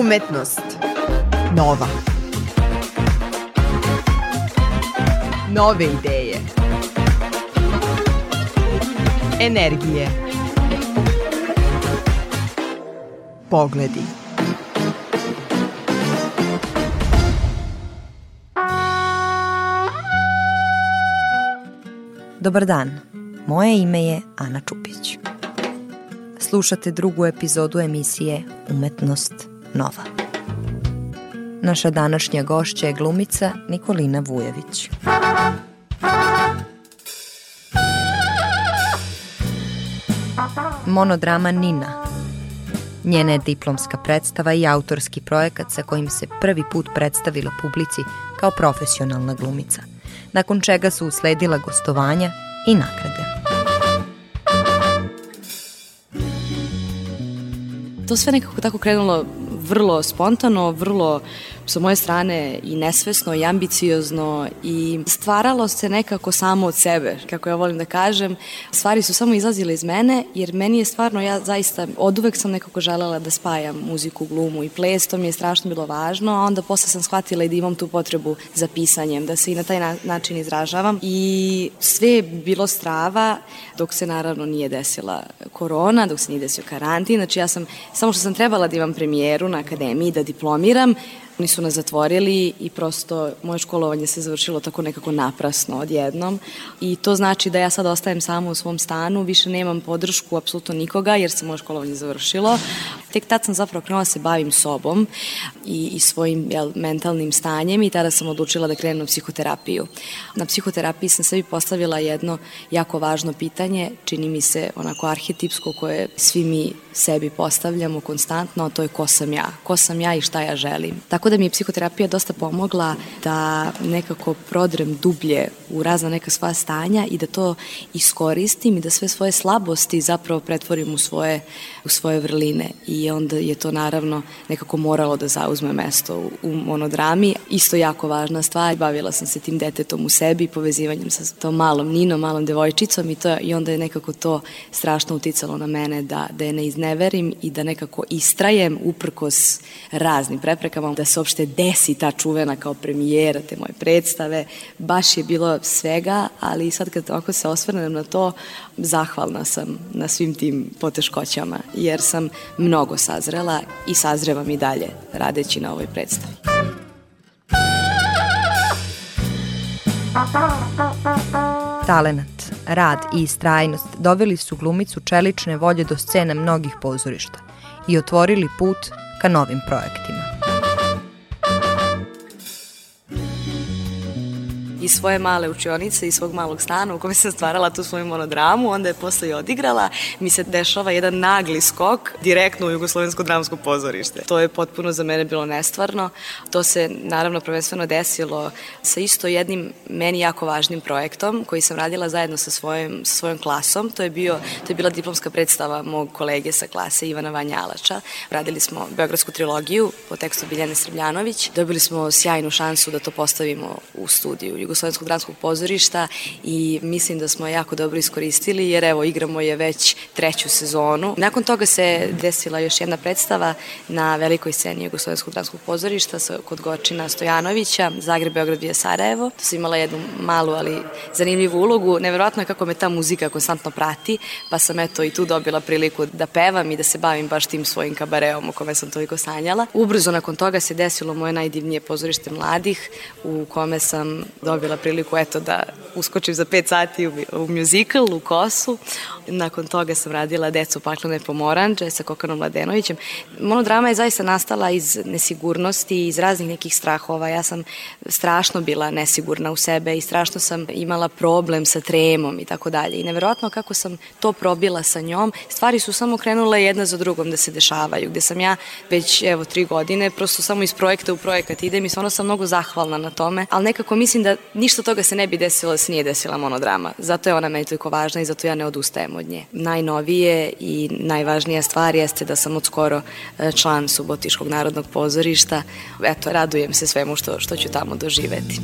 Umetnost. Nova. Nove ideje. Energije. Pogledi. Dobar dan, moje ime je Ana Čupić. Slušate drugu epizodu emisije Umetnost Nova. Naša današnja gošća je glumica Nikolina Vujević. Monodrama Nina. Njena je diplomska predstava i autorski projekat sa kojim se prvi put predstavila publici kao profesionalna glumica, nakon čega su usledila gostovanja i nagrade. To sve nekako tako krenulo vrlo spontano, vrlo sa moje strane i nesvesno i ambiciozno i stvaralo se nekako samo od sebe, kako ja volim da kažem. Stvari su samo izlazile iz mene jer meni je stvarno, ja zaista od uvek sam nekako želela da spajam muziku, glumu i ples, to mi je strašno bilo važno, a onda posle sam shvatila i da imam tu potrebu za pisanjem, da se i na taj na način izražavam i sve je bilo strava dok se naravno nije desila korona, dok se nije desio karantin, znači ja sam, samo što sam trebala da imam premijeru na akademiji, da diplomiram, Oni su nas zatvorili i prosto moje školovanje se završilo tako nekako naprasno odjednom i to znači da ja sad ostajem sama u svom stanu, više nemam podršku apsolutno nikoga jer se moje školovanje završilo. Tek tad sam zapravo krenula da se bavim sobom i, i svojim jel, mentalnim stanjem i tada sam odlučila da krenem na psihoterapiju. Na psihoterapiji sam sebi postavila jedno jako važno pitanje, čini mi se onako arhetipsko koje svi mi sebi postavljamo konstantno, a to je ko sam ja, ko sam ja i šta ja želim. Tako da mi je psihoterapija dosta pomogla da nekako prodrem dublje u razna neka sva stanja i da to iskoristim i da sve svoje slabosti zapravo pretvorim u svoje, u svoje vrline i onda je to naravno nekako moralo da zauzme mesto u, u monodrami. Isto jako važna stvar, bavila sam se tim detetom u sebi, povezivanjem sa tom malom Ninom, malom devojčicom i, to, i onda je nekako to strašno uticalo na mene da, da je ne izneverim i da nekako istrajem uprkos raznim preprekama, da se uopšte desi ta čuvena kao premijera te moje predstave. Baš je bilo svega, ali sad kad ovako se osvrnem na to, zahvalna sam na svim tim poteškoćama, jer sam mnogo sazrela i sazrevam i dalje radeći na ovoj predstavi. Talenat, rad i istrajnost doveli su glumicu čelične volje do scene mnogih pozorišta i otvorili put ka novim projektima. Iz svoje male učionice, iz svog malog stana u kome sam stvarala tu svoju monodramu, onda je posle i odigrala, mi se dešava jedan nagli skok direktno u Jugoslovensko dramsko pozorište. To je potpuno za mene bilo nestvarno. To se naravno prvenstveno desilo sa isto jednim meni jako važnim projektom koji sam radila zajedno sa svojim, sa svojom klasom. To je, bio, to je bila diplomska predstava mog kolege sa klase Ivana Vanjalača. Radili smo Beogradsku trilogiju po tekstu Biljane Srbljanović. Dobili smo sjajnu šansu da to postavimo u studiju Jugoslovenskog Jugoslovenskog dramskog pozorišta i mislim da smo jako dobro iskoristili jer evo igramo je već treću sezonu. Nakon toga se desila još jedna predstava na velikoj sceni Jugoslovenskog dramskog pozorišta kod Gočina Stojanovića, Zagreb, Beograd, Vija Sarajevo. To sam imala jednu malu, ali zanimljivu ulogu. Neverovatno je kako me ta muzika konstantno prati, pa sam eto i tu dobila priliku da pevam i da se bavim baš tim svojim kabareom o kome sam toliko sanjala. Ubrzo nakon toga se desilo moje najdivnije pozorište mladih u kome sam dobila dobila priliku eto da uskočim za 5 sati u, u musical, u Kosu. Nakon toga sam radila Decu paklene pomoranđe sa Kokanom Mladenovićem. Monodrama je zaista nastala iz nesigurnosti, iz raznih nekih strahova. Ja sam strašno bila nesigurna u sebe i strašno sam imala problem sa tremom i tako dalje. I neverovatno kako sam to probila sa njom, stvari su samo krenule jedna za drugom da se dešavaju, gde sam ja već evo tri godine prosto samo iz projekta u projekat idem i stvarno sam mnogo zahvalna na tome, ali nekako mislim da ništa toga se ne bi desilo da se nije desila monodrama. Zato je ona meni toliko važna i zato ja ne odustajem od nje. Najnovije i najvažnija stvar jeste da sam od skoro e, član Subotiškog narodnog pozorišta. Eto, radujem se svemu što, što ću tamo doživeti.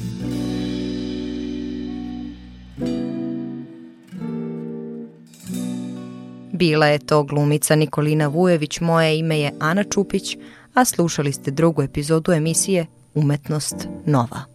Bila je to glumica Nikolina Vujević, moje ime je Ana Čupić, a slušali ste drugu epizodu emisije Umetnost nova.